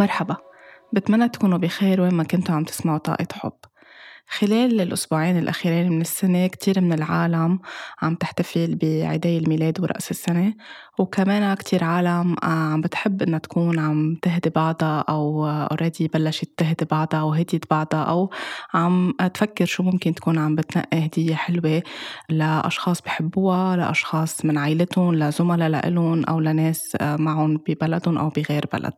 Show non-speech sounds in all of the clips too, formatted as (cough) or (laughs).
مرحبا. بتمنى تكونوا بخير وين ما كنتوا عم تسمعوا طاقة حب. خلال الأسبوعين الأخيرين من السنة كتير من العالم عم تحتفل بعيدي الميلاد ورأس السنة وكمان كتير عالم عم بتحب إنها تكون عم تهدي بعضها أو اوريدي بلشت تهدي بعضها أو هديت بعضها أو عم تفكر شو ممكن تكون عم بتنقي هدية حلوة لأشخاص بحبوها لأشخاص من عائلتهم لزملاء لإلهم أو لناس معهم ببلدهم أو بغير بلد.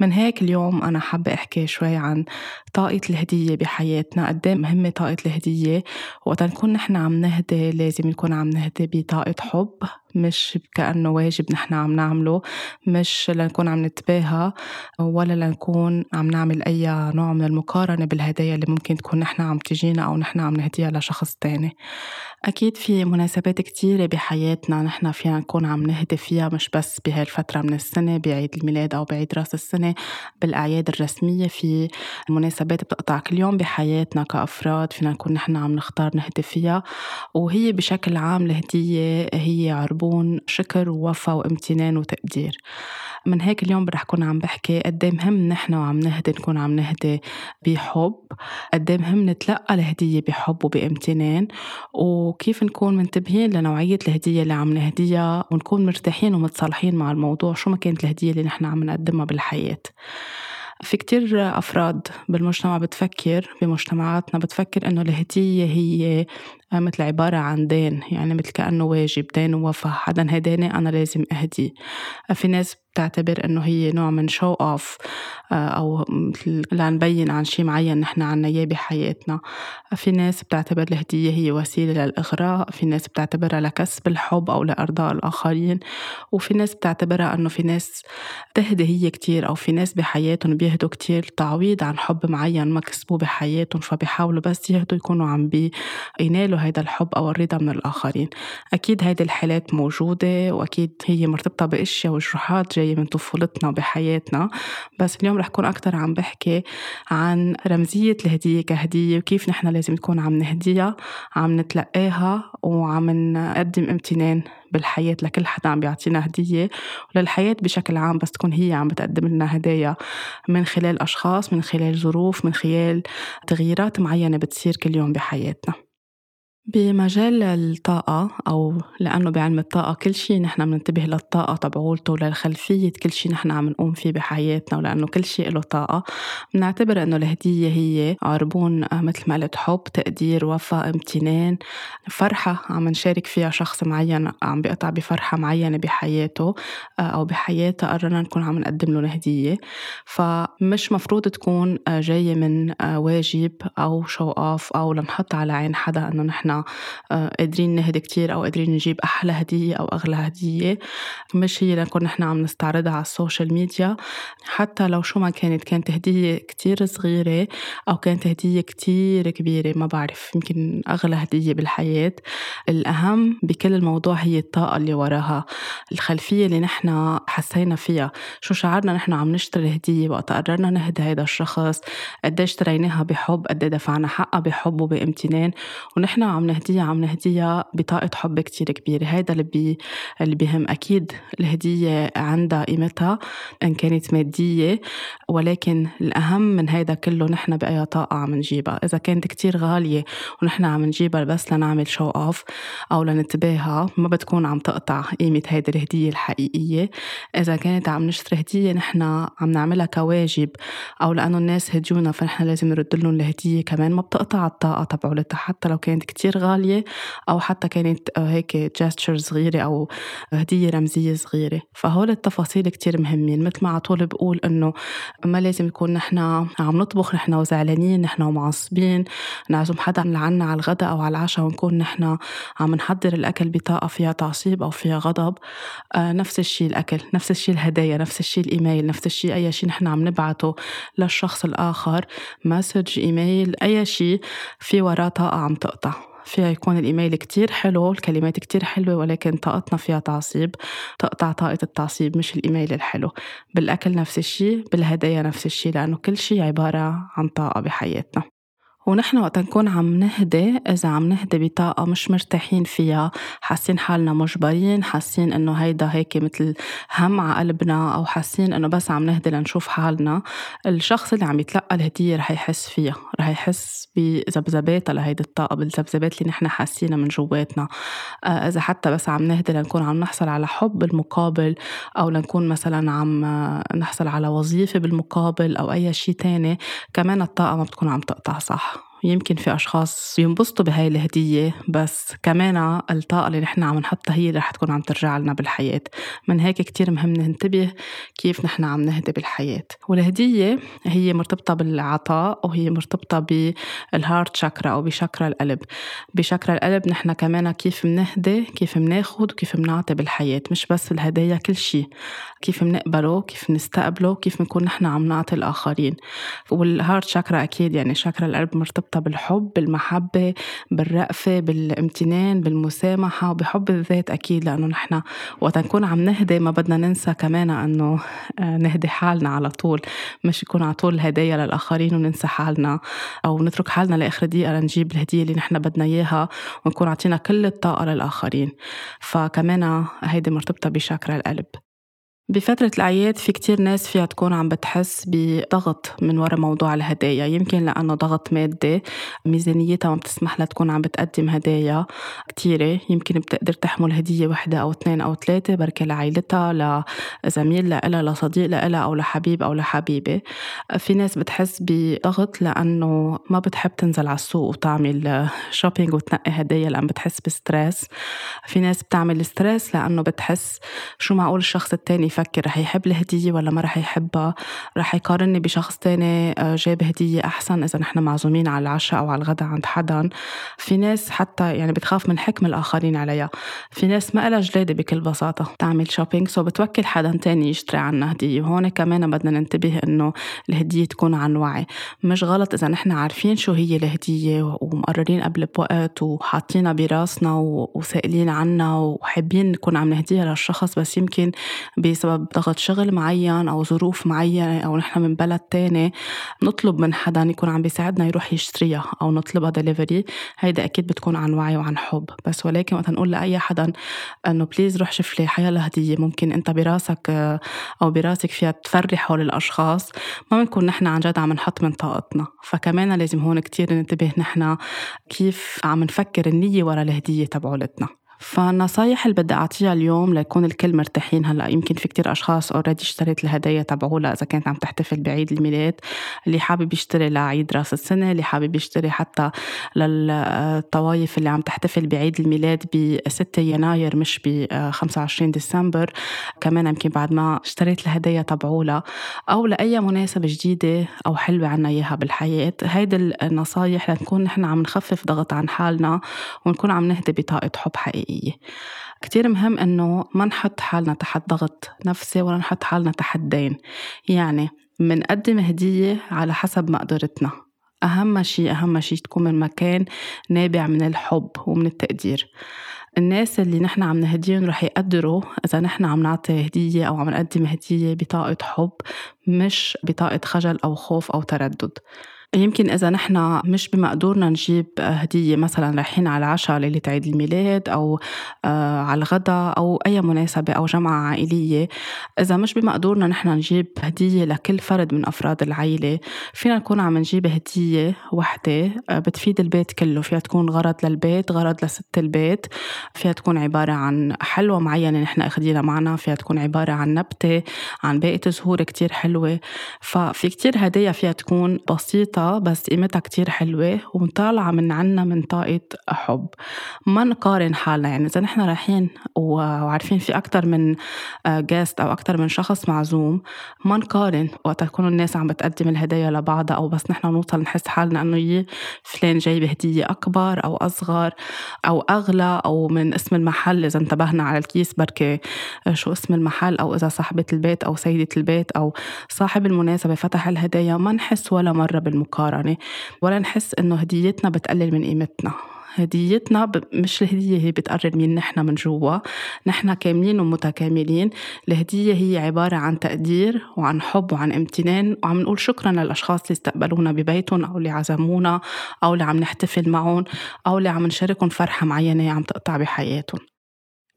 من هيك اليوم أنا حابة أحكي شوي عن طاقة الهدية بحياتنا قد مهمة طاقة الهدية. وقت نكون نحن عم نهدي لازم نكون عم نهدي بطاقة حب. مش كأنه واجب نحن عم نعمله مش لنكون عم نتباهى ولا لنكون عم نعمل أي نوع من المقارنة بالهدايا اللي ممكن تكون نحن عم تجينا أو نحن عم نهديها لشخص تاني. أكيد في مناسبات كتيرة بحياتنا نحن فينا نكون عم نهدي فيها مش بس بهاي الفترة من السنة بعيد الميلاد أو بعيد رأس السنة بالأعياد الرسمية في مناسبات بتقطع كل يوم بحياتنا كأفراد فينا نكون نحن عم نختار نهدي فيها. وهي بشكل عام الهدية هي عربون شكر ووفا وامتنان وتقدير. من هيك اليوم رح كون عم بحكي قد إيه مهم نحن وعم نهدي نكون عم نهدي بحب قد إيه مهم نتلقى الهدية بحب وبأمتنان وكيف نكون منتبهين لنوعية الهدية اللي عم نهديها ونكون مرتاحين ومتصالحين مع الموضوع شو ما كانت الهدية اللي نحن عم نقدمها بالحياة. في كتير أفراد بالمجتمع بتفكر بمجتمعاتنا بتفكر إنه الهدية هي مثل عبارة عن دين يعني مثل كأنه واجب دين ووفاء حدا هداني أنا لازم أهدي. في ناس بتعتبر إنه هي نوع من شو اوف أو لنبين عن شيء معين نحن عنا إياه بحياتنا. في ناس بتعتبر الهدية هي وسيلة للإغراء في ناس بتعتبرها لكسب الحب أو لإرضاء الآخرين وفي ناس بتعتبرها إنه في ناس تهدي هي كتير أو في ناس بحياتهم بيهدوا كتير تعويض عن حب معين ما كسبوه بحياتهم فبيحاولوا بس يهدوا يكونوا عم بينالوا هيدا الحب أو الرضا من الآخرين. أكيد هيدي الحالات موجودة وأكيد هي مرتبطة بأشياء وجروحات جاية من طفولتنا بحياتنا بس اليوم رح كون أكتر عم بحكي عن رمزية الهدية كهدية وكيف نحن لازم نكون عم نهديها عم نتلقاها وعم نقدم امتنان بالحياة لكل حدا عم بيعطينا هدية. وللحياة بشكل عام بس تكون هي عم بتقدم لنا هدايا من خلال أشخاص من خلال ظروف من خلال تغييرات معينة بتصير كل يوم بحياتنا. بمجال الطاقة أو لأنه بعلم الطاقة كل شيء نحن بننتبه للطاقة تبعولته للخلفية كل شيء نحن عم نقوم فيه بحياتنا ولأنه كل شيء له طاقة. بنعتبر إنه الهدية هي عربون آه، مثل ما قلت حب تقدير وفاء امتنان فرحة عم نشارك فيها شخص معين عم بيقطع بفرحة معينة بحياته آه، أو بحياته قررنا نكون عم نقدم له هدية فمش مفروض تكون آه، جاية من واجب أو show off أو لنحط على عين حدا إنه نحن آه، قادرين نهدي كتير أو قادرين نجيب أحلى هدية أو أغلى هدية. مش هي لنكون نحن عم نستعرضها على ال social media. حتى لو شو ما كانت كانت هدية كتير صغيرة أو كانت هدية كتير كبيرة ما بعرف يمكن أغلى هدية بالحياة. الأهم بكل الموضوع هي الطاقة اللي وراها. الخلفية اللي نحن حسينا فيها. شو شعرنا نحن عم نشتري هدية؟ وقت قررنا نهدي هذا الشخص قد اشتريناها بحب؟ قد دفعنا حقها بحب وبامتنان؟ ونحن عم نهديها عم نهديها بطاقة حب كتير كبيرة. هيدا اللي, بي اللي بيهم أكيد الهدية عندها قيمتها إن كانت مادية ولكن الأهم من هيدا كله نحن بأي طاقة عم نجيبها. إذا كانت كتير غالية ونحن عم نجيبها بس لنعمل شو أوف أو لنتباهى ما بتكون عم تقطع قيمة هيدي الهدية الحقيقية. إذا كانت عم نشتري هدية نحن عم نعملها كواجب أو لأنه الناس هديونا فنحن لازم نرد لهم الهدية كمان ما بتقطع الطاقة تبعولتها. حتى لو كانت كتير كتير غالية أو حتى كانت هيك جاستشر صغيرة أو هدية رمزية صغيرة. فهول التفاصيل كتير مهمين. مثل ما على طول بقول إنه ما لازم يكون نحن عم نطبخ نحن وزعلانين نحن ومعصبين نعزم حدا لعنا على الغداء أو على العشاء ونكون نحن عم نحضر الأكل بطاقة فيها تعصيب أو فيها غضب. آه نفس الشيء الأكل نفس الشيء الهدايا نفس الشيء الإيميل نفس الشيء أي شيء نحن عم نبعته للشخص الآخر. مسج إيميل أي شيء في وراه طاقة عم تقطع. فيها يكون الإيميل كتير حلو الكلمات كتير حلوة ولكن طاقتنا فيها تعصيب. تقطع طاقة التعصيب مش الإيميل الحلو. بالأكل نفس الشيء بالهدايا نفس الشيء لأنه كل شيء عبارة عن طاقة بحياتنا. ونحن وقت نكون عم نهدي إذا عم نهدي بطاقة مش مرتاحين فيها حاسين حالنا مجبرين حاسين إنه هيدا هيك مثل هم على قلبنا أو حاسين إنه بس عم نهدي لنشوف حالنا الشخص اللي عم يتلقى الهدية رح يحس فيها رح يحس بذبذباتها لهيدي الطاقة بالذبذبات اللي نحن حاسينها من جواتنا. آه، إذا حتى بس عم نهدي لنكون عم نحصل على حب بالمقابل أو لنكون مثلا عم نحصل على وظيفة بالمقابل أو أي شيء تاني كمان الطاقة ما بتكون عم تقطع صح؟ يمكن في أشخاص بينبسطوا بهاي الهدية بس كمان الطاقة اللي نحن عم نحطها هي رح تكون عم ترجع لنا بالحياة. من هيك كتير مهم ننتبه كيف نحن عم نهدي بالحياة. والهدية هي مرتبطة بالعطاء وهي مرتبطة بال heart chakra أو بشاكرا القلب. بشاكرا القلب نحن كمان كيف بنهدي كيف بناخد وكيف بنعطي بالحياة. مش بس الهدايا كل شيء كيف بنقبله كيف نستقبله كيف بنكون نحن عم نعطي الآخرين. وال heart chakra أكيد يعني شاكرا القلب مرتبطة مرتبطة بالحب بالمحبة بالرأفة بالامتنان بالمسامحة وبحب الذات أكيد لأنه نحن وقت نكون عم نهدي ما بدنا ننسى كمان أنه آه، نهدي حالنا على طول. مش يكون على طول هدايا للآخرين وننسى حالنا أو نترك حالنا لآخر دقيقة لنجيب الهدية اللي نحن بدنا إياها ونكون عطينا كل الطاقة للآخرين. فكمان هيدي مرتبطة بشاكرا القلب. بفترة الأعياد في كتير ناس فيها تكون عم بتحس بضغط من وراء موضوع الهدايا. يمكن لأنه ضغط مادي ميزانيتها ما بتسمح لها تكون عم بتقدم هدايا كتيرة. يمكن بتقدر تحمل هدية وحدة أو اثنين أو ثلاثة بركة لعائلتها لزميل لها لصديق لها أو لحبيب أو لحبيبة. في ناس بتحس بضغط لأنه ما بتحب تنزل على السوق وتعمل shopping وتنقي هدايا لأن بتحس ب stress. في ناس بتعمل stress لأنه بتحس شو معقول الشخص التاني يفكر رح يحب الهدية ولا ما رح يحبها رح يقارني بشخص تاني آه، جاب هدية أحسن إذا نحن معزومين على العشاء أو على الغداء عند حدا. في ناس حتى يعني بتخاف من حكم الآخرين عليها. في ناس ما لها جلادة بكل بساطة. تعمل shopping so بتوكل حدا تاني يشتري عنا هدية. وهون كمان بدنا ننتبه إنه الهدية تكون عن وعي. مش غلط إذا نحن عارفين شو هي الهدية ومقررين قبل بوقت وحاطينها براسنا وسائلين عنها وحابين نكون عم نهديها للشخص بس يمكن بسبب بسبب ضغط شغل معين أو ظروف معينة أو نحن من بلد تاني نطلب من حدا يكون عم بيساعدنا يروح يشتريها أو نطلبها دليفري هيدا أكيد بتكون عن وعي وعن حب. بس ولكن وقت نقول لأي حدا إنه please روح شوف لي حيلا هدية. ممكن أنت براسك أو براسك فيها تفرحوا للأشخاص ما بنكون نحن عن جد عم نحط من طاقتنا. فكمان لازم هون كتير ننتبه نحن كيف عم نفكر النية ورا الهدية تبعولتنا. فالنصايح اللي بدي أعطيها اليوم ليكون الكل مرتاحين هلأ. يمكن في كتير أشخاص already اشتريت الهدايا تبعولها إذا كانت عم تحتفل بعيد الميلاد. اللي حابب يشتري لعيد راس السنة اللي حابب يشتري حتى للطوايف اللي عم تحتفل بعيد الميلاد ب 6 يناير مش ب 25 ديسمبر. كمان يمكن بعد ما اشتريت الهدايا تبعولها أو لأي مناسبة جديدة أو حلوة عنا إياها بالحياة. هيدي النصايح لنكون نحن عم نخفف ضغط عن حالنا ونكون عم نهدي بطاقة حب حقيقي حقيقية كتير مهم إنه ما نحط حالنا تحت ضغط نفسي ولا نحط حالنا تحت دين. يعني منقدم هدية على حسب مقدرتنا. أهم شيء أهم شيء تكون من مكان نابع من الحب ومن التقدير. الناس اللي نحن عم نهديهم رح يقدروا إذا نحن عم نعطي هدية أو عم نقدم هدية بطاقة حب مش بطاقة خجل أو خوف أو تردد. يمكن إذا نحن مش بمقدورنا نجيب هدية مثلا رايحين على العشاء ليلة عيد الميلاد أو آه، على الغداء أو أي مناسبة أو جمعة عائلية إذا مش بمقدورنا نحن نجيب هدية لكل فرد من أفراد العيلة فينا نكون عم نجيب هدية وحدة آه، بتفيد البيت كله. فيها تكون غرض للبيت غرض لست البيت. فيها تكون عبارة عن حلوة معينة نحن أخدينها معنا. فيها تكون عبارة عن نبتة عن باقة زهور كتير حلوة. ففي كتير هدايا فيها تكون بسيطة بس قيمتها كتير حلوة وطالعة من عنا من طاقة حب. ما نقارن حالنا يعني إذا نحن رايحين وعارفين في أكتر من جاست أو أكتر من شخص معزوم ما نقارن وقت تكون الناس عم بتقدم الهدايا لبعضها أو بس نحن نوصل نحس حالنا إنه يي فلان جايب هدية أكبر أو أصغر أو أغلى أو من اسم المحل. إذا انتبهنا على الكيس بركي شو اسم المحل أو إذا صاحبة البيت أو سيدة البيت أو صاحب المناسبة فتح الهدايا ما نحس ولا مرة بالمقارنة. مقارنة. ولا نحس إنه هديتنا بتقلل من قيمتنا. هديتنا. مش الهدية هي بتقرر مين نحن من جوا. نحن كاملين ومتكاملين. الهدية هي عبارة عن تقدير وعن حب وعن امتنان وعم نقول شكرا للأشخاص اللي استقبلونا ببيتهم أو اللي عزمونا أو اللي عم نحتفل معهم أو اللي عم نشاركهم فرحة معينة عم تقطع بحياتهم.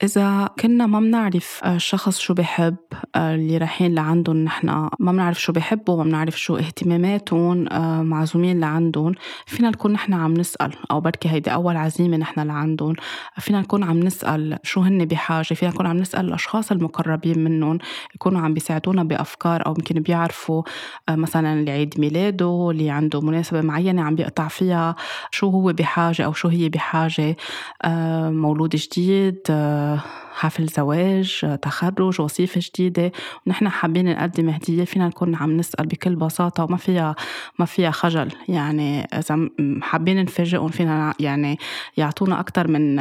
إذا كنا ما بنعرف الشخص شو بحب اللي رايحين لعندهم نحن ما بنعرف شو بحبوا ما بنعرف شو اهتماماتهم معزومين لعندهم فينا نكون نحن عم نسأل. أو بركي هيدي أول عزيمة نحن لعندهم فينا نكون عم نسأل شو هن بحاجة فينا نكون عم نسأل الأشخاص المقربين منهم يكونوا عم بيساعدونا بأفكار أو يمكن بيعرفوا مثلا اللي عيد ميلاده اللي عنده مناسبة معينة عم بيقطع فيها شو هو بحاجة أو شو هي بحاجة مولود جديد حفل زواج تخرج وظيفة جديدة. ونحن حابين نقدم هدية فينا نكون عم نسأل بكل بساطة وما فيها ما فيها خجل. يعني إذا حابين نفاجئهم فينا يعني يعطونا أكثر من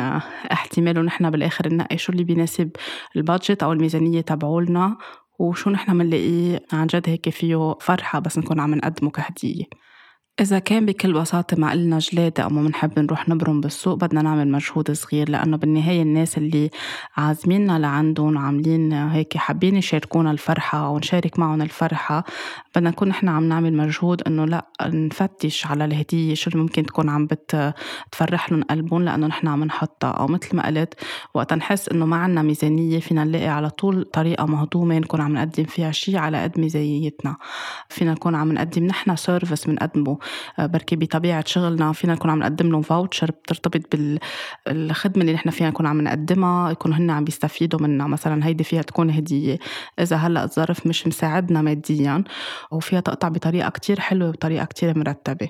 احتمال ونحن بالآخر ننقي شو اللي بيناسب البادجت أو الميزانية تبعولنا وشو نحن بنلاقيه عن جد هيك فيه فرحة بس نكون عم نقدمه كهدية. إذا كان بكل بساطة ما إلنا جلادة أو ما بنحب نروح نبرم بالسوق بدنا نعمل مجهود صغير لأنه بالنهاية الناس اللي عازميننا لعندهم وعاملين هيك حابين يشاركونا الفرحة ونشارك معهم الفرحة بدنا نكون نحن عم نعمل مجهود إنه لا نفتش على الهدية شو ممكن تكون عم بتفرح لهم قلبهم لأنه نحن عم نحطها. أو مثل ما قلت وقت نحس إنه ما عنا ميزانية فينا نلاقي على طول طريقة مهضومة نكون عم نقدم فيها شيء على قد ميزانيتنا. فينا نكون عم نقدم نحن service بنقدمه. بركي بطبيعة شغلنا فينا نكون عم نقدم لهم voucher بترتبط بالخدمه اللي نحن فينا نكون عم نقدمها. يكونوا هن عم بيستفيدوا منها. مثلا هيدي فيها تكون هدية. إذا هلأ الظرف مش مساعدنا ماديا وفيها تقطع بطريقة كتير حلوة وبطريقة كتير مرتبة.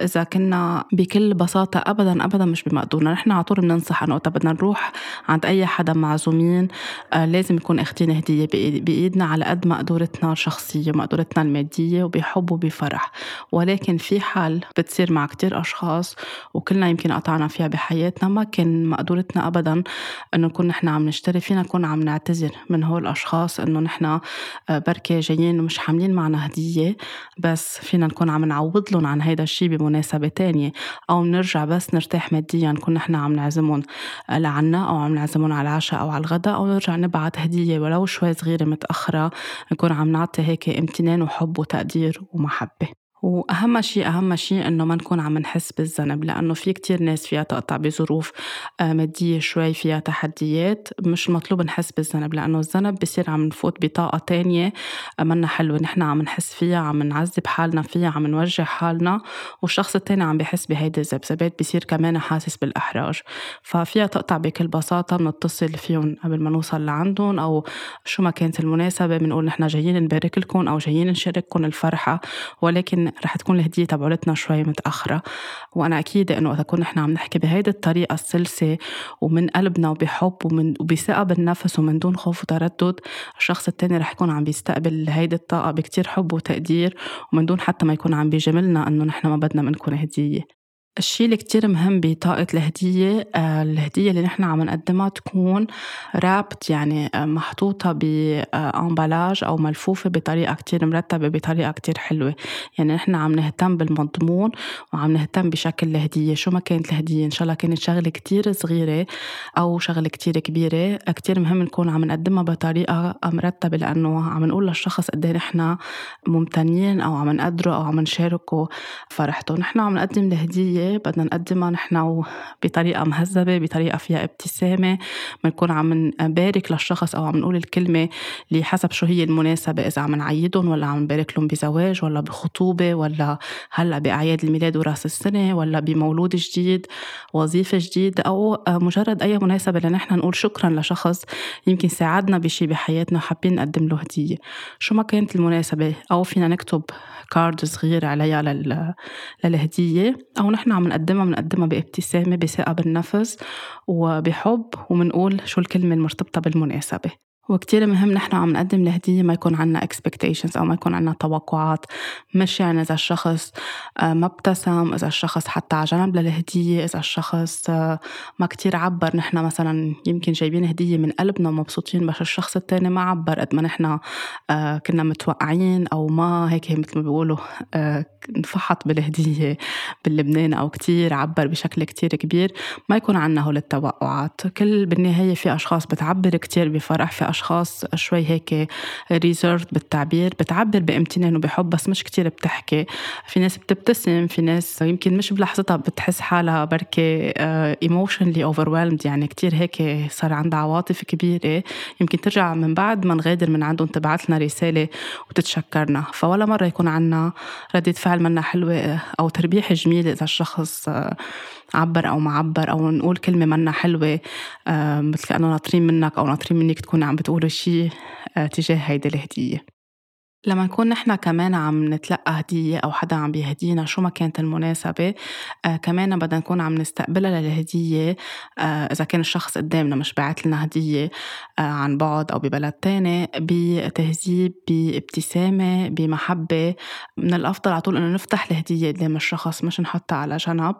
إذا كنا بكل بساطة ابدا ابدا مش بمقدورنا نحن على طول بننصح إنه وقت بدنا نروح عند أي حدا معزومين آه لازم يكون اخذين هدية بإيدنا على قد مقدورتنا الشخصية ومقدورتنا المادية وبحب وبفرح. ولكن في حال بتصير مع كتير أشخاص وكلنا يمكن قطعنا فيها بحياتنا ما كان مقدورتنا أبدا إنه نكون نحن عم نشتري فينا نكون عم نعتذر من هول الأشخاص إنه نحن آه، بركة جايين ومش حاملين معنا هدية بس فينا نكون عم نعوض لهم عن هيدا الشيء بمناسبة تانية. أو نرجع بس نرتاح ماديا نكون نحن عم نعزمهم لعنا أو عم نعزمهم على العشاء أو على الغداء أو نرجع نبعت هدية ولو شوي صغيرة متأخرة نكون عم نعطي هيك امتنان وحب وتقدير ومحبة. وأهم شيء أهم شيء إنه ما نكون عم نحس بالذنب لأنه في كتير ناس فيها تقطع بظروف آه، مادية شوي فيها تحديات. مش مطلوب نحس بالذنب لأنه الذنب بصير عم نفوت بطاقة تانية آه، منا حلوة. نحن عم نحس فيها عم نعذب حالنا فيها عم نوجع حالنا والشخص التاني عم بحس بهيدي الذبذبات بصير كمان حاسس بالإحراج. ففيها تقطع بكل بساطة بنتصل فيهم قبل ما نوصل لعندهم أو شو ما كانت المناسبة بنقول نحن جايين نبارك لكم أو جايين نشارككم الفرحة. ولكن رح تكون الهدية تبعولتنا شوي متأخرة. وأنا أكيد إنه إذا كنا نحن عم نحكي بهيدي الطريقة السلسة ومن قلبنا وبحب ومن وبثقة بالنفس ومن دون خوف وتردد الشخص التاني رح يكون عم بيستقبل هيدي الطاقة بكتير حب وتقدير ومن دون حتى ما يكون عم بيجاملنا إنه نحن ما بدنا منكم هدية. الشيء اللي كتير مهم بطاقة الهدية آه، الهدية اللي نحن عم نقدمها تكون رابط يعني آه، محطوطة بأمبلاج أو ملفوفة بطريقة كتير مرتبة بطريقة كتير حلوة. يعني نحن عم نهتم بالمضمون وعم نهتم بشكل الهدية. شو ما كانت الهدية؟ إن شاء الله كانت شغلة كتير صغيرة أو شغلة كتير كبيرة. كتير مهم نكون عم نقدمها بطريقة مرتبة لأنه عم نقول للشخص قد إيه نحن ممتنين أو عم نقدره أو عم نشاركه فرحته. نحن عم نقدم الهدية بدنا نقدمها نحن بطريقة مهذبة بطريقة فيها ابتسامة. بنكون عم نبارك للشخص أو عم نقول الكلمة اللي حسب شو هي المناسبة إذا عم نعيدهم ولا عم نبارك لهم بزواج ولا بخطوبة ولا هلأ بأعياد الميلاد وراس السنة ولا بمولود جديد وظيفة جديدة أو مجرد أي مناسبة لنحن نقول شكرا لشخص يمكن ساعدنا بشي بحياتنا وحابين نقدم له هدية. شو ما كانت المناسبة؟ أو فينا نكتب كارد صغير عليها للهدية أو نحن عم نقدمها بنقدمها بابتسامة بثقة بالنفس وبحب وبنقول شو الكلمة المرتبطة بالمناسبة. وكتير مهم نحن عم نقدم الهدية ما يكون عنا expectations أو ما يكون عنا توقعات. مش يعني إذا الشخص آه، ما ابتسم إذا الشخص حتى على جنب للهدية إذا الشخص آه، ما كتير عبر نحن مثلا يمكن جايبين هدية من قلبنا ومبسوطين بس الشخص التاني ما عبر قد ما نحن آه، كنا متوقعين أو ما هيك مثل ما بيقولوا انفحط بالهدية باللبنان أو كتير عبر بشكل كتير كبير. ما يكون عنا هول التوقعات. كل بالنهاية في أشخاص بتعبر كتير بفرح في أشخاص شوي هيك reserved بالتعبير بتعبر بامتنان وبحب بس مش كتير بتحكي. في ناس بتبتسم في ناس يمكن مش بلحظتها بتحس حالها بركي emotionally آه، overwhelmed يعني كتير هيك صار عندها عواطف كبيرة. يمكن ترجع من بعد ما نغادر من عندهم تبعت لنا رسالة وتتشكرنا. فولا مرة يكون عنا ردة فعل منا حلوة أو تربيح جميل إذا الشخص آه، عبر أو ما عبر أو نقول كلمة منا حلوة آه، مثل كأنه ناطرين منك أو ناطرين منك تكوني عم بتقولي شيء آه، تجاه هيدي الهدية. لما نكون نحن كمان عم نتلقى هدية أو حدا عم بيهدينا شو ما كانت المناسبة آه كمان بدنا نكون عم نستقبلها للهدية آه إذا كان الشخص قدامنا مش باعت لنا هدية آه عن بعد أو ببلد تاني بتهذيب بابتسامة بمحبة من الأفضل على طول إنه نفتح الهدية قدام الشخص مش نحطها على جنب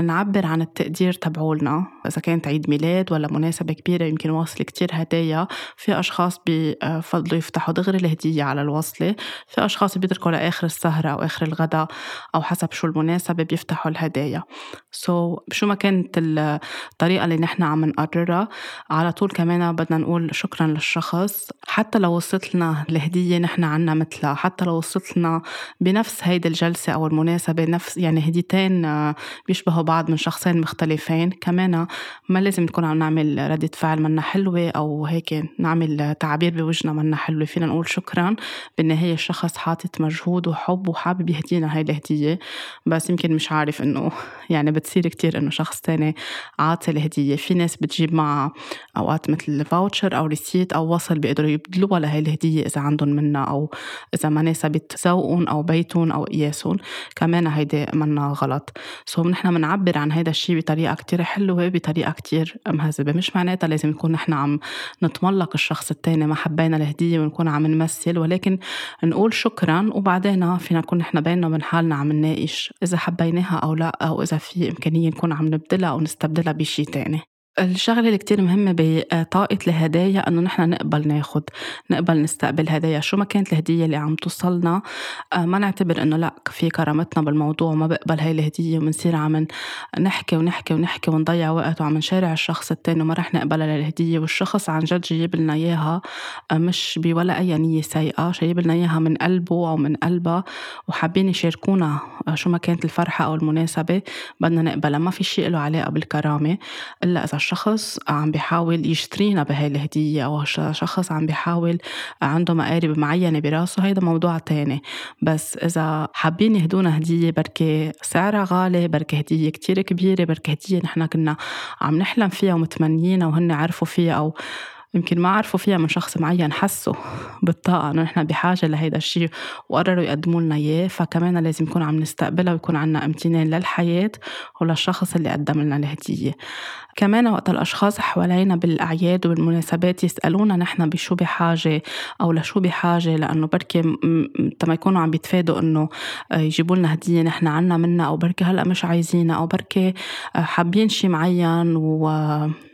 نعبر عن التقدير تبعولنا إذا كانت عيد ميلاد ولا مناسبة كبيرة يمكن واصل كتير هدايا في أشخاص بفضلوا يفتحوا دغري الهدية على الوصلة. في أشخاص بيتركوا لآخر السهرة أو آخر الغداء أو حسب شو المناسبة بيفتحوا الهدايا. سو so, شو ما كانت الطريقة اللي نحن عم نقررها على طول كمان بدنا نقول شكرا للشخص. حتى لو وصلت لنا الهدية نحن عنا مثلها حتى لو وصلت لنا بنفس هيدي الجلسة أو المناسبة نفس يعني هديتين بيشبهوا بعض من شخصين مختلفين كمان ما لازم نكون عم نعمل ردة فعل منا حلوة أو هيك نعمل تعبير بوجهنا منا حلوة. فينا نقول شكرا بالنهاية. الشخص حاطط مجهود وحب وحابب يهدينا هاي الهدية. بس يمكن مش عارف إنه يعني بتصير كتير إنه شخص تاني عاطي الهدية. في ناس بتجيب معها أوقات مثل voucher أو receipt أو وصل بيقدروا يبدلوها لهي الهدية إذا عندهم منها أو إذا ما ناسبت ذوقهم أو بيتهم أو قياسهم. كمان هيدي منا غلط. so نحن بنعبر عن هذا الشيء بطريقة كتير حلوة بطريقة كتير مهذبة. مش معناتها لازم نكون نحن عم نتملق الشخص التاني. ما حبينا الهدية ونكون عم نمثل. ولكن نقول شكرا وبعدين فينا نكون نحن بيننا وبين حالنا عم نناقش إذا حبيناها أو لا أو إذا في إمكانية نكون عم نبدلها أو نستبدلها بشي تاني. الشغلة اللي كتير مهمة بطاقة الهدايا إنه نحن نقبل ناخد نقبل نستقبل هدايا. شو ما كانت الهدية اللي عم توصلنا آه، ما نعتبر إنه لا في كرامتنا بالموضوع وما بقبل هاي الهدية وبنصير عم نحكي ونحكي ونحكي ونضيع وقت وعم نشارع الشخص التاني وما رح نقبلها للهديه والشخص عن جد جايب لنا إياها آه، مش بولا أي نية سيئة جايب لنا إياها من قلبه أو من قلبها وحابين يشاركونا آه، شو ما كانت الفرحة أو المناسبة بدنا نقبلها. ما في شيء له علاقة بالكرامة إلا إذا شخص عم بيحاول يشترينا بهاي الهدية أو شخص عم بيحاول عنده مقارب معينة براسه هيدا موضوع تاني. بس إذا حابين يهدونا هدية بركي سعرها غالي بركي هدية كتير كبيرة بركي هدية نحن كنا عم نحلم فيها ومتمنيينها وهن عرفوا فيها أو يمكن ما عرفوا فيها من شخص معين حسوا بالطاقة إنه نحن بحاجة لهيدا الشيء وقرروا يقدموا لنا إياه فكمان لازم نكون عم نستقبلها ويكون عنا امتنان للحياة وللشخص اللي قدم لنا الهدية. كمان وقت الأشخاص حوالينا بالأعياد والمناسبات يسألونا نحن بشو بحاجة أو لشو بحاجة لأنه بركي تما يكونوا عم بيتفادوا إنه يجيبوا لنا هدية نحن عنا منها أو بركي هلأ مش عايزينها أو بركي حابين شي معين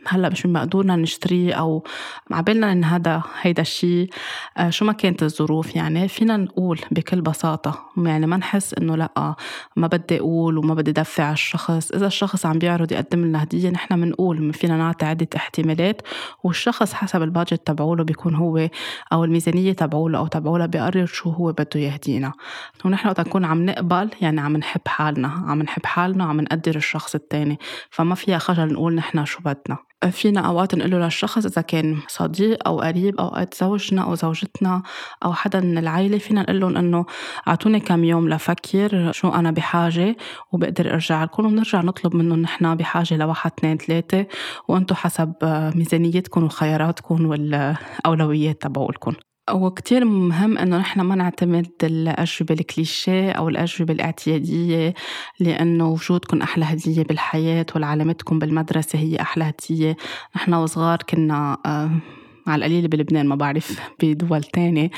وهلأ مش بمقدورنا نشتريه أو عبالنا إن هذا هيدا الشيء آه، شو ما كانت الظروف يعني فينا نقول بكل بساطة. يعني ما نحس إنه لأ ما بدي أقول وما بدي دفع على الشخص. إذا الشخص عم بيعرض يقدم لنا هدية نحن من بنقول فينا نعطي عدة احتمالات والشخص حسب البادجت تبعوله بيكون هو أو الميزانية تبعوله أو تبعوله بيقرر شو هو بده يهدينا. ونحن وقت نكون عم نقبل يعني عم نحب حالنا عم نحب حالنا وعم نقدر الشخص التاني. فما فيها خجل نقول نحن شو بدنا. فينا أوقات نقول للشخص إذا كان صديق أو قريب أوقات زوجنا أو زوجتنا أو حدا من العيلة فينا نقول لهم إنه أعطوني كم يوم لفكر شو أنا بحاجة وبقدر أرجع لكم ونرجع نطلب منهم نحن بحاجة لواحد اثنين ثلاثة وأنتم حسب ميزانيتكم وخياراتكم والأولويات تبعولكم. وكتير مهم إنه نحن ما نعتمد الأجوبة الكليشيه أو الأجوبة الاعتيادية لأنه وجودكم أحلى هدية بالحياة والعلامتكم بالمدرسة هي أحلى هدية. نحن وصغار كنا آه، على القليل بلبنان ما بعرف (laughs) بدول تانية.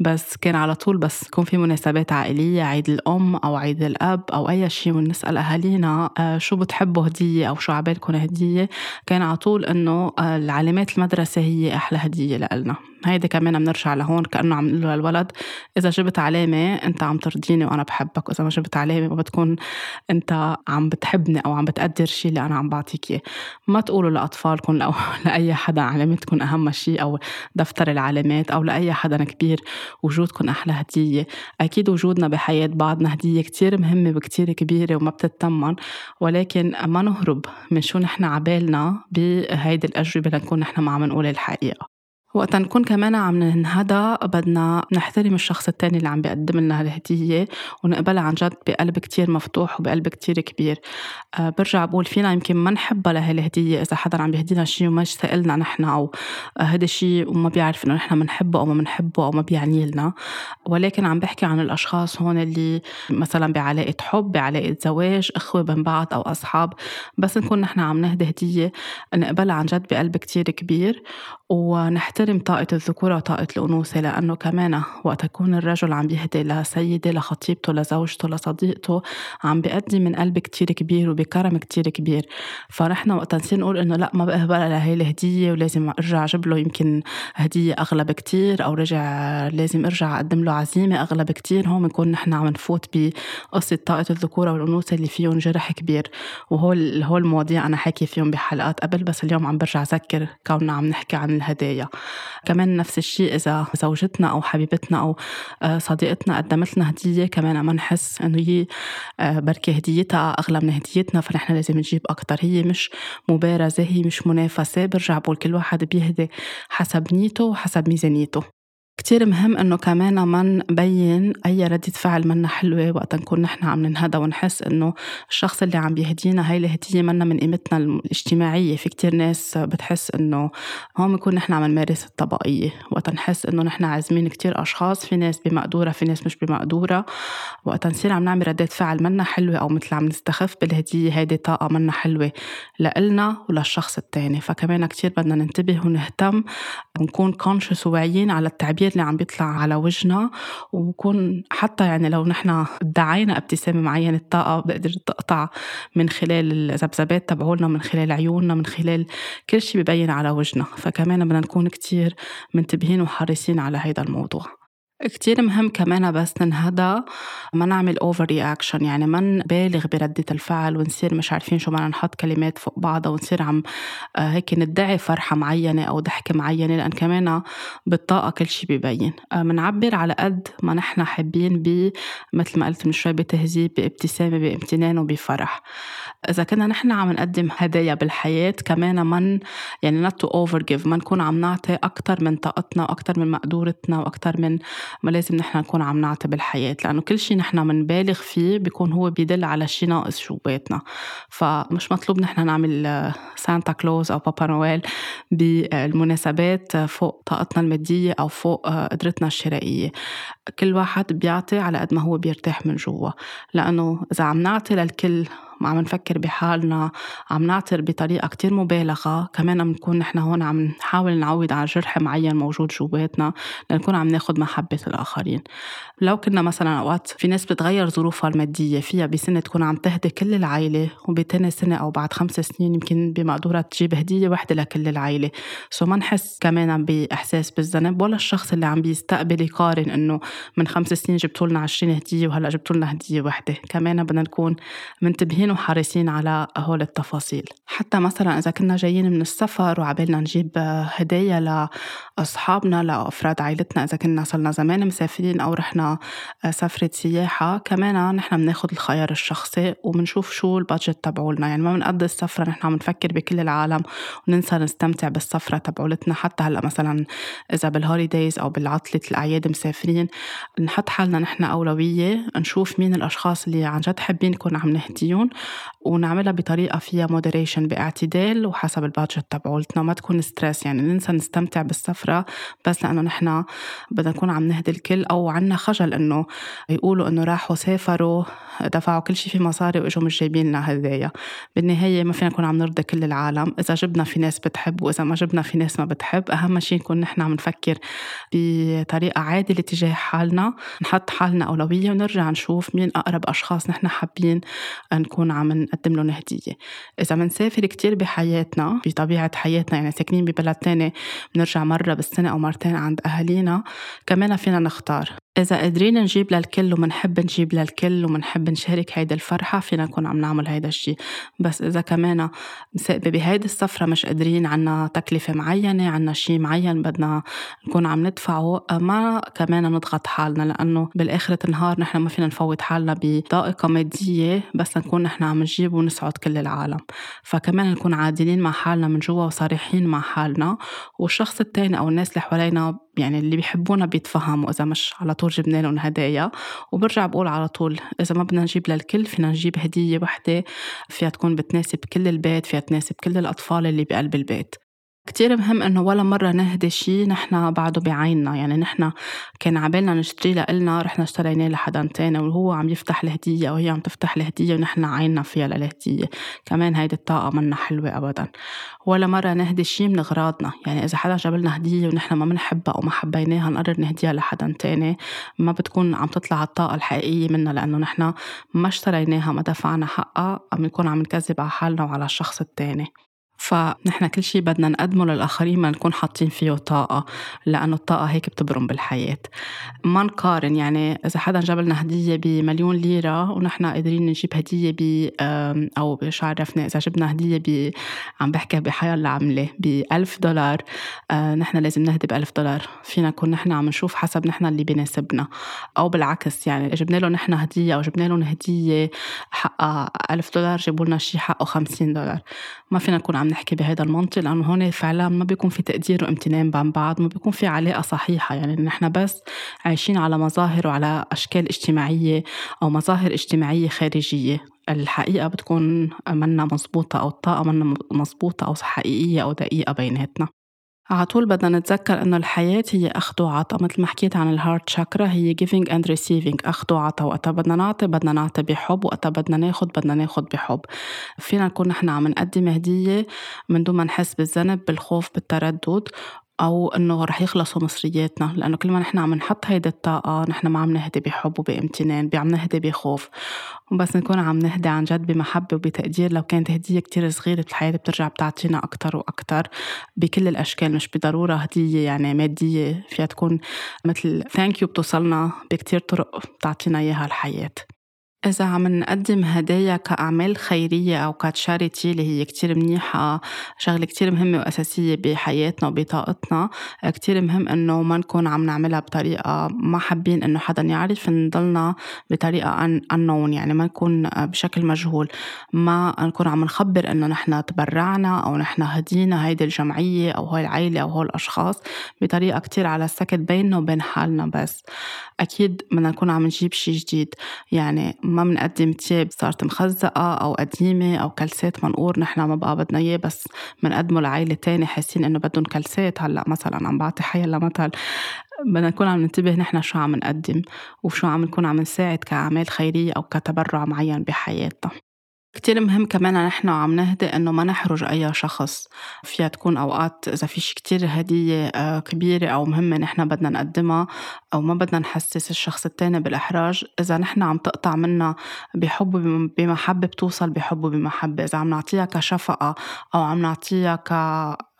بس كان على طول بس يكون في مناسبات عائلية عيد الأم أو عيد الأب أو أي شيء ونسأل أهالينا آه، شو بتحبوا هدية أو شو عبالكم هدية. كان على طول إنه آه، العلامات المدرسة هي أحلى هدية لإلنا. هيدي كمان بنرجع لهون كأنه عم نقول للولد. إذا جبت علامة أنت عم ترضيني وأنا بحبك وإذا ما جبت علامة ما بتكون أنت عم بتحبني أو عم بتقدر شيء اللي أنا عم بعطيك إياه. ما تقولوا لأطفالكم أو (laughs) لأي حدا علامتكم أهم شيء أو دفتر العلامات أو لأي حدا كبير وجودكم أحلى هدية. أكيد وجودنا بحياة بعضنا هدية كتير مهمة وكتير كبيرة وما بتتمن ولكن ما نهرب من شو نحن عبالنا بهيدي الأجوبة لنكون نحن ما عم نقول الحقيقة. وقتا نكون كمان عم ننهدى بدنا نحترم الشخص التاني اللي عم بيقدم لنا هالهدية ونقبلها عن جد بقلب كتير مفتوح وبقلب كتير كبير. أه برجع بقول فينا يمكن ما نحبها لهالهدية إذا حدا عم بيهدينا شيء وما سألنا نحن أو هذا الشيء وما بيعرف إنه نحن بنحبه أو ما بنحبه أو ما بيعني لنا. ولكن عم بحكي عن الأشخاص هون اللي مثلا بعلاقة حب بعلاقة زواج إخوة بين بعض أو أصحاب بس نكون نحن عم نهدي هدية نقبلها عن جد بقلب كتير كبير ونحترم طاقة الذكورة وطاقة الأنوثة لأنه كمان وقت يكون الرجل عم بيهدي لسيدة لخطيبته لزوجته لصديقته عم بيقدم من قلب كتير كبير وبكرم كتير كبير. فنحن وقت نصير نقول إنه لا ما بقبلها لهي الهدية ولازم أرجع أجيب له يمكن هدية أغلى بكتير أو رجع لازم أرجع أقدم له عزيمة أغلى بكتير هون بنكون نحن عم نفوت بقصة طاقة الذكورة والأنوثة اللي فيهم جرح كبير. وهول هول المواضيع أنا حكي فيهم بحلقات قبل بس اليوم عم برجع أذكر كوننا عم نحكي عن الهدايا. كمان نفس الشيء إذا زوجتنا أو حبيبتنا أو آه، صديقتنا قدمت لنا هدية كمان ما نحس إنه هي آه، بركي هديتها أغلى من هديتنا فنحن لازم نجيب أكتر. هي مش مبارزة هي مش منافسة برجع بقول كل واحد بيهدي حسب نيته وحسب ميزانيته. كتير مهم إنه كمان ما نبين أي ردة فعل منا حلوة وقت نكون نحن عم ننهدى ونحس إنه الشخص اللي عم بيهدينا هاي الهدية منا من قيمتنا الاجتماعية. في كتير ناس بتحس إنه هون بنكون نحن عم نمارس الطبقية وقت نحس إنه نحن عازمين كتير أشخاص. في ناس بمقدورة في ناس مش بمقدورة. وقت نصير عم نعمل ردات فعل منا حلوة أو مثل عم نستخف بالهدية هيدي طاقة منا حلوة لإلنا وللشخص التاني. فكمان كتير بدنا ننتبه ونهتم ونكون كونشس وواعيين على التعبير اللي عم بيطلع على وجهنا وبكون حتى يعني لو نحن ادعينا ابتسامة معينة الطاقة بقدر تقطع من خلال الذبذبات تبعولنا من خلال عيوننا من خلال كل شيء ببين على وجهنا. فكمان بدنا نكون كتير منتبهين وحريصين على هيدا الموضوع. كتير مهم كمان بس ننهدى ما نعمل over reaction يعني ما نبالغ بردة الفعل ونصير مش عارفين شو بدنا نحط كلمات فوق بعضها ونصير عم آه، هيك ندعي فرحة معينة أو ضحكة معينة لأن كمان بالطاقة كل شيء ببين. آه، على قد ما نحن حابين ب مثل ما قلت من شوي بتهذيب بابتسامة بامتنان وبفرح. إذا كنا نحن عم نقدم هدايا بالحياة كمان من يعني not to overgive ما نكون عم نعطي أكتر من طاقتنا وأكتر من مقدورتنا وأكتر من ما لازم نحن نكون عم نعطي بالحياة لأنه كل شيء نحن منبالغ فيه بيكون هو بيدل على شيء ناقص جواتنا فمش مطلوب نحن نعمل سانتا كلوز أو بابا نويل بالمناسبات فوق طاقتنا المادية أو فوق قدرتنا الشرائية. كل واحد بيعطي على قد ما هو بيرتاح من جوا. لأنه إذا عم نعطي للكل عم نفكر بحالنا عم نعطر بطريقة كتير مبالغة. كمان بنكون نحن هون عم نحاول نعوض على جرح معين موجود جواتنا لنكون عم ناخد محبة الآخرين. لو كنا مثلا أوقات في ناس بتغير ظروفها المادية فيها بسنة تكون عم تهدي كل العائلة وبتاني سنة أو بعد خمس سنين يمكن بمقدورة تجيب هدية واحدة لكل العائلة سو ما نحس كمان بإحساس بالذنب ولا الشخص اللي عم بيستقبل يقارن إنه من خمس سنين جبتوا لنا 20 هدية وهلأ جبتوا لنا هدية واحدة كمان بدنا نكون منتبهين منتبهين وحريصين على هول التفاصيل. حتى مثلا إذا كنا جايين من السفر وعبالنا نجيب هدايا لأصحابنا لأفراد عائلتنا إذا كنا صرنا زمان مسافرين أو رحنا سفرة سياحة كمان نحن بناخد الخيار الشخصي وبنشوف شو البادجت تبعولنا. يعني ما بنقضي السفرة نحن عم نفكر بكل العالم وننسى نستمتع بالسفرة تبعولتنا. حتى هلأ مثلا إذا بال holidays أو بالعطلة الأعياد مسافرين نحط حالنا نحن أولوية نشوف مين الأشخاص اللي عن جد حابين نكون عم نهديهم ونعملها بطريقة فيها moderation باعتدال وحسب ال budget تبعولتنا ما تكون stress يعني ننسى نستمتع بالسفرة بس لأنه نحن بدنا نكون عم نهدي الكل أو عنا خجل إنه يقولوا إنه راحوا سافروا دفعوا كل شيء في مصاري وإجوا مش جايبين لنا هدايا. بالنهاية ما فينا نكون عم نرضي كل العالم. إذا جبنا في ناس بتحب وإذا ما جبنا في ناس ما بتحب أهم شيء نكون نحن عم نفكر بطريقة عادلة تجاه حالنا نحط حالنا أولوية ونرجع نشوف مين أقرب أشخاص نحن حابين نكون عم نقدم لهم هدية. إذا بنسافر كتير بحياتنا بطبيعة حياتنا يعني ساكنين ببلد تاني بنرجع مرة بالسنة أو مرتين عند أهالينا كمان فينا نختار. إذا قادرين نجيب للكل ومنحب نجيب للكل ومنحب نشارك هيدا الفرحة فينا نكون عم نعمل هيدا الشيء بس إذا كمان بهيدي السفرة مش قادرين عنا تكلفة معينة عنا شيء معين بدنا نكون عم ندفعه ما كمان نضغط حالنا لأنه بالآخرة النهار نحن ما فينا نفوت حالنا بضائقة مادية بس نكون نحن عم نجيب ونسعد كل العالم. فكمان نكون عادلين مع حالنا من جوا وصريحين مع حالنا. والشخص التاني أو الناس اللي حوالينا يعني اللي بيحبونا بيتفهموا إذا مش على طول جبنا لهم هدايا وبرجع بقول على طول إذا ما بدنا نجيب للكل فينا نجيب هدية وحدة فيها تكون بتناسب كل البيت فيها تناسب كل الأطفال اللي بقلب البيت. كتير مهم إنه ولا مرة نهدي شي نحنا بعده بعيننا. يعني نحنا كان عبالنا نشتري لإلنا رحنا اشتريناه لحدا تاني وهو عم يفتح الهدية وهي عم تفتح الهدية ونحنا عيننا فيها للهدية. كمان هيدي الطاقة منا حلوة أبدا. ولا مرة نهدي شي من أغراضنا. يعني إذا حدا جاب لنا هدية ونحنا ما بنحبها أو ما حبيناها نقرر نهديها لحدا تاني. ما بتكون عم تطلع الطاقة الحقيقية منا لأنه نحنا ما اشتريناها ما دفعنا حقها عم نكون عم نكذب على حالنا وعلى الشخص التاني. فنحن كل شيء بدنا نقدمه للآخرين ما نكون حاطين فيه طاقة لأنه الطاقة هيك بتبرم بالحياة. ما نقارن يعني إذا حدا جاب لنا هدية بمليون ليرة ونحن قادرين نجيب هدية ب أو مش عرفنا إذا جبنا هدية ب عم بحكي بحياة العملة ب 1000 دولار آه، نحن لازم نهدي ب 1000 دولار. فينا نكون نحن عم نشوف حسب نحن اللي بيناسبنا أو بالعكس يعني جبنا لهم نحن هدية أو جبنا لهم هدية حقها 1000 دولار جابوا لنا شيء حقه 50 دولار. ما فينا نكون عم نحكي بهذا المنطق لأنه هون فعلا ما بيكون في تقدير وامتنان بين بعض ما بيكون في علاقة صحيحة. يعني نحن بس عايشين على مظاهر وعلى أشكال اجتماعية أو مظاهر اجتماعية خارجية. الحقيقة بتكون منا مزبوطة أو الطاقة منا مزبوطة أو حقيقية أو دقيقة بيناتنا. على طول بدنا نتذكر إنه الحياة هي أخذ وعطاء. مثل ما حكيت عن الهارت شاكرا هي giving and receiving أخذ وعطاء. وقتها بدنا نعطي بدنا نعطي بحب وقتها بدنا ناخذ بدنا ناخذ بحب. فينا نكون نحن عم نقدم هدية من دون ما نحس بالذنب بالخوف بالتردد. أو إنه رح يخلصوا مصرياتنا لأنه كل ما نحن عم نحط هيدي الطاقة نحن ما عم نهدي بحب وبامتنان عم نهدي بخوف. وبس نكون عم نهدي عن جد بمحبة وبتقدير لو كانت هدية كتير صغيرة بالحياة بترجع بتعطينا أكتر وأكتر بكل الأشكال مش بضرورة هدية يعني مادية فيها تكون مثل ثانك يو بتوصلنا بكتير طرق بتعطينا إياها الحياة. إذا عم نقدم هدايا كأعمال خيرية أو كتشاريتي اللي هي كتير منيحة شغلة كتير مهمة وأساسية بحياتنا وبطاقتنا كتير مهم إنه ما نكون عم نعملها بطريقة ما حابين إنه حدا يعرف نضلنا بطريقة unknown يعني ما نكون بشكل مجهول. ما نكون عم نخبر إنه نحن تبرعنا أو نحن هدينا هيدي الجمعية أو هاي العيلة أو هول الأشخاص بطريقة كتير على السكت بيننا وبين حالنا بس. أكيد بدنا نكون عم نجيب شي جديد. يعني ما بنقدم تياب صارت مخزقة أو قديمة أو كلسات منقور نحن ما بقى بدنا إياه بس بنقدمه لعائلة تانية حاسين إنه بدهم كلسات. هلأ مثلا عم بعطي حي لمثل. بدنا نكون عم ننتبه نحن شو عم نقدم وشو عم نكون عم نساعد كأعمال خيرية أو كتبرع معين بحياتنا. كتير مهم كمان نحن عم نهدي إنه ما نحرج أي شخص. فيها تكون أوقات إذا في شي كتير هدية آه، كبيرة أو مهمة نحن بدنا نقدمها أو ما بدنا نحسس الشخص التاني بالإحراج إذا نحن عم تقطع منا بحب بمحبة بتوصل بحب وبمحبة إذا عم نعطيها كشفقة أو عم نعطيها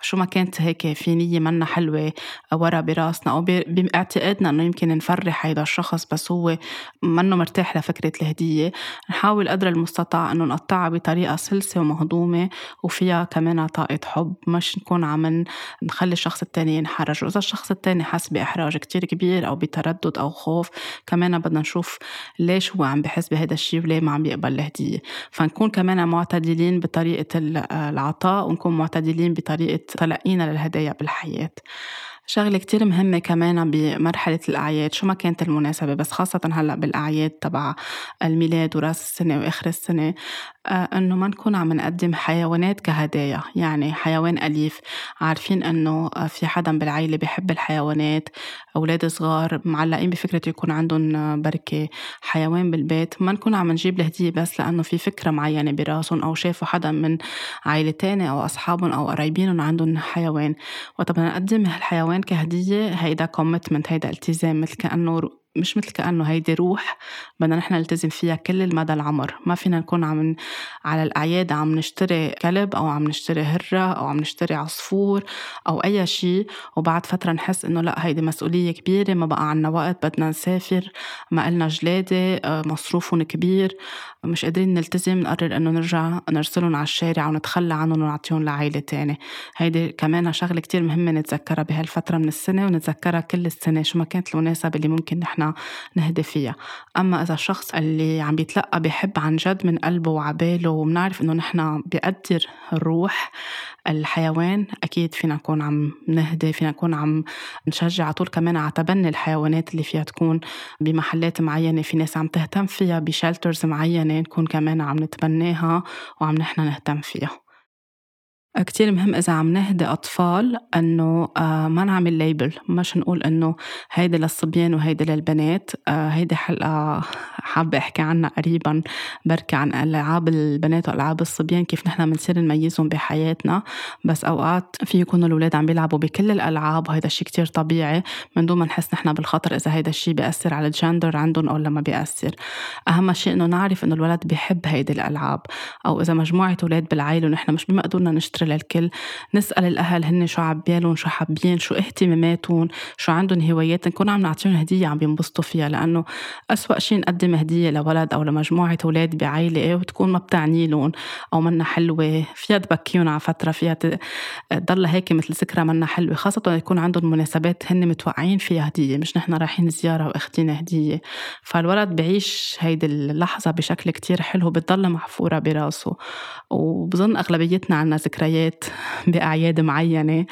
شو ما كانت هيك في نية منا حلوة ورا براسنا أو باعتقادنا إنه يمكن نفرح هيدا الشخص بس هو منه مرتاح لفكرة الهدية. نحاول قدر المستطاع إنه نقطعها بطريقة سلسة ومهضومة وفيها كمان طاقة حب. مش نكون عم نخلي الشخص التاني ينحرج. وإذا الشخص التاني حس بإحراج كتير كبير أو بتردد أو خوف كمان بدنا نشوف ليش هو عم بحس بهذا الشيء وليه ما عم بيقبل الهدية. فنكون كمان معتدلين بطريقة العطاء ونكون معتدلين بطريقة تلقينا للهدايا بالحياة. شغلة كتير مهمة كمان بمرحلة الأعياد شو ما كانت المناسبة بس خاصة هلأ بالأعياد تبع الميلاد وراس السنة وآخر السنة. إنه ما نكون عم نقدم حيوانات كهدايا يعني حيوان أليف. عارفين إنه آه، في حدا بالعيلة بحب الحيوانات. أولاد صغار معلقين بفكرة يكون عندهم آه، بركة. حيوان بالبيت ما نكون عم نجيب الهدية بس لأنه في فكرة معينة براسهم أو شافوا حدا من عائله تانية أو أصحابهم أو قرايبينهم عندهم حيوان. وقت بدنا نقدم الحيوان كهدية هيدا كوميتمنت هيدا التزام مثل كأنه مش مثل كأنه هيدي روح بدنا نحن نلتزم فيها كل المدى العمر. ما فينا نكون عم على الأعياد عم نشتري كلب أو عم نشتري هرة أو عم نشتري عصفور أو أي شيء وبعد فترة نحس إنه لا هيدي مسؤولية كبيرة ما بقى عنا وقت بدنا نسافر ما إلنا جلادة آه، مصروفهم كبير. مش قادرين نلتزم نقرر إنه نرجع نرسلهم على الشارع ونتخلى عنهم ونعطيهم لعائلة تانية هيدي كمان شغلة كتير مهمة نتذكرها بهالفترة من السنة ونتذكرها كل السنة شو ما كانت المناسبة اللي ممكن نحن نهدي فيها. أما إذا الشخص اللي عم بيتلقى بحب عن جد من قلبه وعباله وبنعرف إنه نحن بيقدر الروح الحيوان أكيد فينا نكون عم نهدي فينا نكون عم نشجع. على طول كمان على تبني الحيوانات اللي فيها تكون بمحلات معينة في ناس عم تهتم فيها بشلترز معينة نكون كمان عم نتبناها وعم نحن نهتم فيها. كتير مهم إذا عم نهدي أطفال إنه آه، ما نعمل ليبل مش نقول إنه هيدي للصبيان وهيدي للبنات. آه، هيدي حلقة حابة أحكي عنها قريبا بركي عن ألعاب البنات وألعاب الصبيان كيف نحن بنصير نميزهم بحياتنا. بس أوقات في يكونوا الأولاد عم بيلعبوا بكل الألعاب وهيدا الشيء كتير طبيعي. من دون ما نحس نحن بالخطر إذا هيدا الشيء بيأثر على الجندر عندهم أو ما بيأثر. أهم شيء إنه نعرف إنه الولد بيحب هيدي الألعاب. أو إذا مجموعة أولاد بالعائلة ونحن مش بمقدورنا نشتري نشتري للكل. نسأل الأهل هن شو عبالهم شو حابين شو اهتماماتهم شو عندهم هوايات. نكون عم نعطيهم هدية عم بينبسطوا فيها لأنه أسوأ شيء نقدم هدية لولد أو لمجموعة أولاد بعائلة وتكون ما بتعني لهم أو منا حلوة. فيها تبكيهم على فترة فيها تضل هيك مثل ذكرى منا حلوة. خاصة يكون عندهم مناسبات هن متوقعين فيها هدية مش نحن رايحين زيارة واخدين هدية. فالولد بعيش هيدي اللحظة بشكل كتير حلو بتضل محفورة براسه. وبظن أغلبيتنا عنا ذكريات ذكريات بأعياد معينة.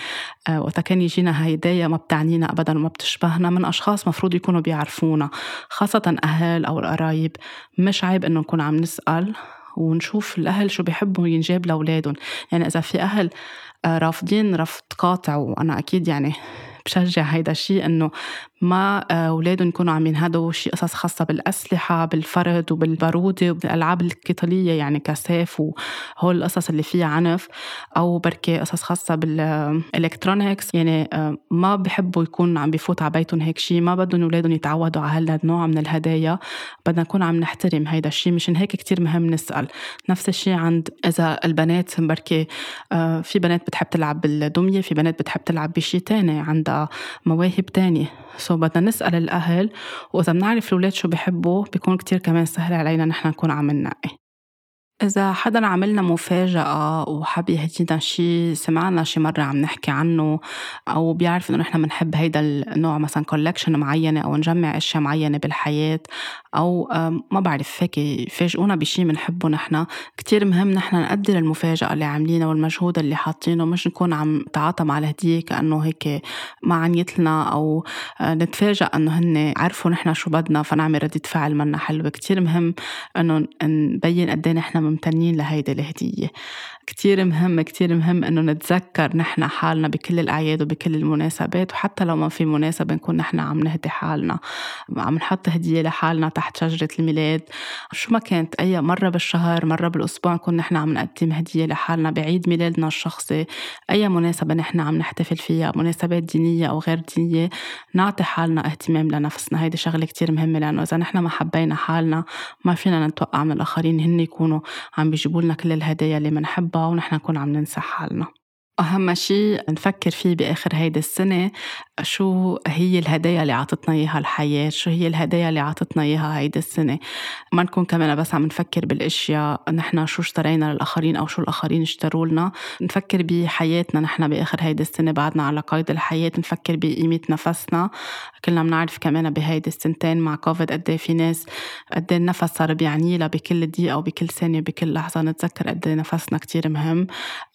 آه، وقتا كان يجينا هيدايا ما بتعنينا أبدا وما بتشبهنا. من أشخاص مفروض يكونوا بيعرفونا خاصة أهل أو القرايب. مش عيب إنه نكون عم نسأل ونشوف الأهل شو بيحبوا ينجاب لأولادهم. يعني إذا في أهل آه، رافضين رفض قاطع وأنا أكيد يعني بشجع هيدا الشيء إنه ما آه، أولادهم يكونوا عم ينهدوا شيء قصص خاصة بالأسلحة بالفرد وبالبارودة وبالألعاب القتالية يعني كسيف وهول القصص اللي فيها عنف أو بركي قصص خاصة بال electronics يعني آه، ما بحبوا يكون عم بفوت على بيتهم هيك شيء. ما بدهم أولادهم يتعودوا على هذا النوع من الهدايا. بدنا نكون عم نحترم هيدا الشيء. مشان هيك كتير مهم نسأل. نفس الشيء عند إذا البنات بركي آه، في بنات بتحب تلعب بالدمية في بنات بتحب تلعب بشيء تاني عندها مواهب تانية. so بدنا نسأل الأهل وإذا بنعرف الأولاد شو بحبوا بيكون كتير كمان سهل علينا نحن نكون عم ننقي. إذا حدا عملنا مفاجأة وحب يهدينا شي سمعنا شي مرة عم نحكي عنه أو بيعرف إنه نحن بنحب هيدا النوع مثلا collection معينة أو نجمع أشياء معينة بالحياة أو ما بعرف هيك يفاجئونا بشي بنحبه نحن. كتير مهم نحن نقدر المفاجأة اللي عاملينها والمجهود اللي حاطينه مش نكون عم نتعاطى مع الهدية كأنه هيك ما عنيت لنا أو آه، نتفاجأ إنه هن عرفوا نحن شو بدنا فنعمل ردة فعل منا حلوة. كتير مهم إنه نبين قد إيه نحن ممتنين لهيدي الهدية. كتير مهم كتير مهم إنه نتذكر نحن حالنا بكل الأعياد وبكل المناسبات وحتى لو ما في مناسبة نكون نحن عم نهدي حالنا. عم نحط هدية لحالنا تحت شجرة الميلاد. شو ما كانت أي مرة بالشهر مرة بالأسبوع نكون نحن عم نقدم هدية لحالنا بعيد ميلادنا الشخصي. أي مناسبة نحن عم نحتفل فيها مناسبات دينية أو غير دينية نعطي حالنا اهتمام لنفسنا. هيدي شغلة كتير مهمة لأنه إذا نحن ما حبينا حالنا ما فينا نتوقع من الآخرين هن يكونوا عم بيجيبوا لنا كل الهدايا اللي بنحبها ونحن نكون عم ننسى حالنا. أهم شيء نفكر فيه بآخر هيدي السنة شو هي الهدايا اللي عطتنا إياها الحياة؟ شو هي الهدايا اللي عطتنا إياها هيدي السنة؟ ما نكون كمان بس عم نفكر بالأشياء نحن شو اشترينا للآخرين أو شو الآخرين اشتروا لنا. نفكر بحياتنا نحن بآخر هيدي السنة بعدنا على قيد الحياة. نفكر بقيمة نفسنا. كلنا بنعرف كمان بهيدي السنتين مع كوفيد قد إيه في ناس قد إيه النفس صار بيعني لها بكل دقيقة وبكل ثانية بكل لحظة. نتذكر قد إيه نفسنا كتير مهم.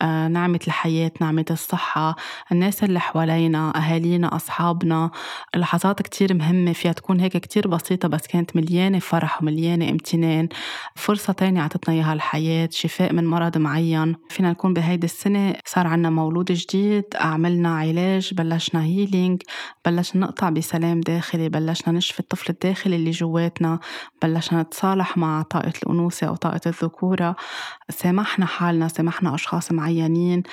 آه نعمة الحياة نعمة الصحة. الناس اللي حوالينا أهالينا أصحابنا. لحظات كتير مهمة فيها تكون هيك كتير بسيطة بس كانت مليانة فرح ومليانة امتنان. فرصة تانية عطتنا إياها الحياة شفاء من مرض معين. فينا نكون بهيدي السنة صار عنا مولود جديد عملنا علاج بلشنا هيلينج بلشنا نقطع بسلام داخلي بلشنا نشفي الطفل الداخلي اللي جواتنا بلشنا نتصالح مع طاقة الأنوثة أو طاقة الذكورة. سامحنا حالنا سامحنا أشخاص معينين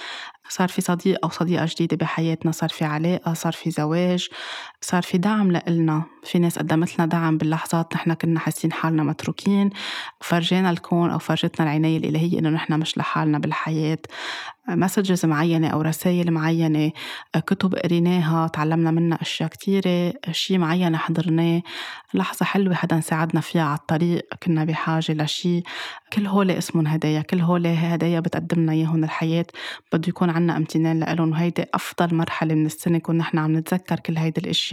صار في صديق أو صديقة جديدة بحياتنا صار في علاقة صار في زواج. صار في دعم لإلنا. في ناس قدمت لنا دعم باللحظات نحن كنا حاسين حالنا متروكين فرجينا الكون أو فرجتنا العناية الإلهية إنه نحن مش لحالنا بالحياة. مسجز معينة أو رسائل معينة كتب قريناها تعلمنا منها أشياء كتيرة شيء معين حضرناه. لحظة حلوة حدا ساعدنا فيها على الطريق كنا بحاجة لشيء كل هول اسمهم هدايا كل هول هدايا بتقدمنا إياهم الحياة بده يكون عنا امتنان لهم وهيدي أفضل مرحلة من السنة كنا نحن عم نتذكر كل هيدي الأشياء.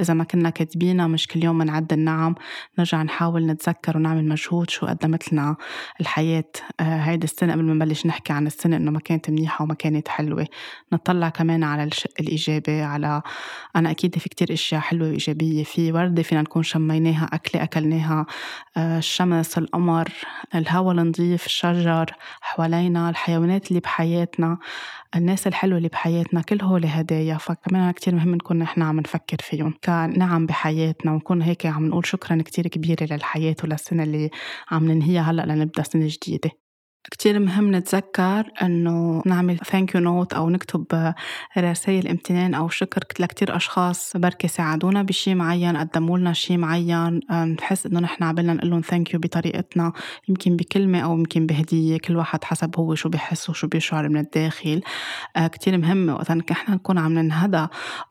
إذا ما كنا كاتبينها مش كل يوم بنعد النعم نرجع نحاول نتذكر ونعمل مجهود شو قدمت لنا الحياة. آه، هيدي السنة قبل ما نبلش نحكي عن السنة إنه ما كانت منيحة وما كانت حلوة. نطلع كمان على الشق الإيجابي على أنا أكيد في كتير أشياء حلوة وإيجابية. في وردة فينا نكون شميناها أكلة أكلناها. آه، الشمس القمر الهواء النظيف الشجر حوالينا الحيوانات اللي بحياتنا. الناس الحلوة اللي بحياتنا كل هول هدايا فكمان كتير مهم نكون نحن عم نفكر فيهم. كنعم بحياتنا ونكون هيك عم نقول شكرا كتير كبيرة للحياة وللسنة اللي عم ننهيها هلأ لنبدأ سنة جديدة. كتير مهم نتذكر إنه نعمل thank you note أو نكتب رسائل امتنان أو شكر لكتير أشخاص بركي ساعدونا بشي معين قدموا لنا شي معين نحس إنه نحن عبالنا نقول لهم thank you بطريقتنا يمكن بكلمة أو يمكن بهدية كل واحد حسب هو شو بحس وشو بيشعر من الداخل آه، كتير مهم وقت نحن نكون عم ننهدى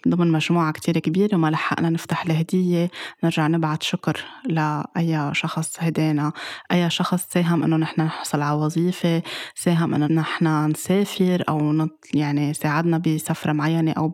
ضمن مجموعة كتير كبيرة وما لحقنا نفتح الهدية نرجع نبعت شكر لأي شخص هدانا أي شخص ساهم إنه نحن نحصل على وظيفة. وظيفة ساهم إنه نحن نسافر أو نط يعني ساعدنا بسفرة معينة أو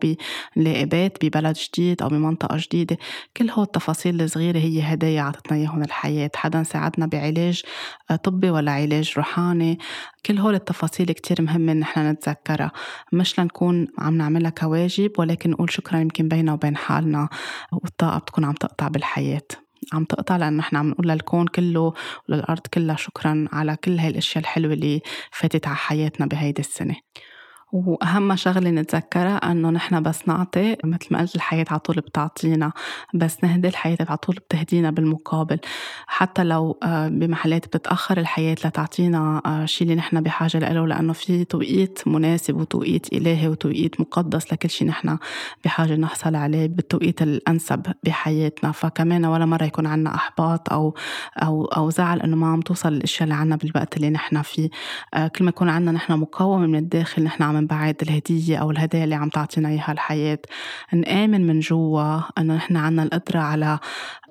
بلاقبات ببلد جديد أو بمنطقة جديدة. كل هو التفاصيل الصغيرة هي هدايا عطتنا إياهم الحياة. حدا ساعدنا بعلاج آه، طبي ولا علاج روحاني. كل هول التفاصيل كتير مهمة نحن نتذكرها. مش لنكون عم نعملها كواجب ولكن نقول شكرا يمكن بيننا وبين حالنا والطاقة بتكون عم تقطع بالحياة. عم تقطع لأنه نحن عم نقول للكون كله وللأرض كلها شكرا على كل هاي الأشياء الحلوة اللي فاتت على حياتنا بهيدي السنة. وأهم شغلة نتذكرها أنه نحن بس نعطي مثل ما قلت الحياة على طول بتعطينا بس نهدي الحياة على طول بتهدينا بالمقابل. حتى لو آه، بمحلات بتتأخر الحياة لتعطينا آه، شيء اللي نحن بحاجة له لأنه في توقيت مناسب وتوقيت إلهي وتوقيت مقدس لكل شيء نحن بحاجة نحصل عليه بالتوقيت الأنسب بحياتنا. فكمان ولا مرة يكون عنا إحباط أو أو أو زعل إنه ما عم توصل الأشياء اللي عنا بالوقت اللي نحن فيه. آه، كل ما يكون عنا نحن مقاومة من الداخل نحن عم من بعد الهدية أو الهدايا اللي عم تعطينا إياها الحياة. نآمن من جوا إنه نحن عنا القدرة على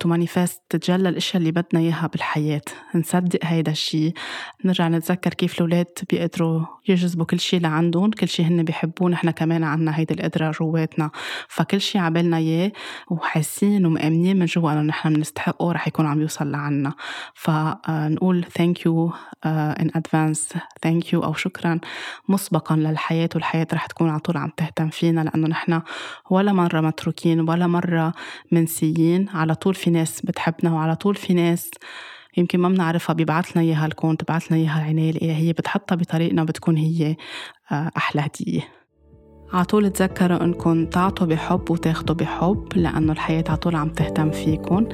to manifest تتجلى الأشياء اللي بدنا إياها بالحياة. نصدق هيدا الشيء نرجع نتذكر كيف الأولاد بيقدروا يجذبوا كل شيء لعندهم كل شيء هن بيحبوه نحن كمان عنا هيدي القدرة جواتنا. فكل شيء عبالنا إياه وحاسين ومآمنين من جوا إنه نحن بنستحقه رح يكون عم يوصل لعنا. فنقول thank you in advance thank you أو شكرا مسبقا للحياة الحياة والحياة رح تكون على طول عم تهتم فينا لأنه نحن ولا مرة متروكين ولا مرة منسيين. على طول في ناس بتحبنا وعلى طول في ناس يمكن ما بنعرفها بيبعث لنا إياها الكون تبعث لنا إياها العنايه الإلهية بتحطها بطريقنا بتكون هي آه، أحلى هدية. عطول تذكروا إنكم تعطوا بحب وتاخدوا بحب لأنه الحياة عطول عم تهتم فيكم.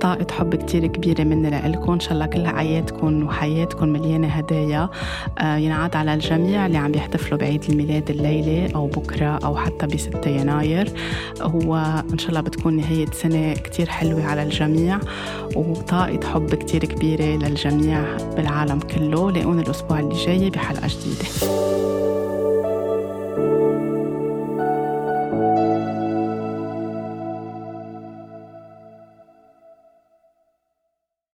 طاقة حب كتير كبيرة مني لإلكم إن شاء الله كل حياتكم وحياتكم مليانة هدايا. آه، ينعاد على الجميع اللي عم يحتفلوا بعيد الميلاد الليلة أو بكرة أو حتى ب 6 يناير وإن شاء الله بتكون نهاية سنة كتير حلوة على الجميع وطاقة حب كتير كبيرة للجميع بالعالم كله. لاقوني الأسبوع اللي جاي بحلقة جديدة.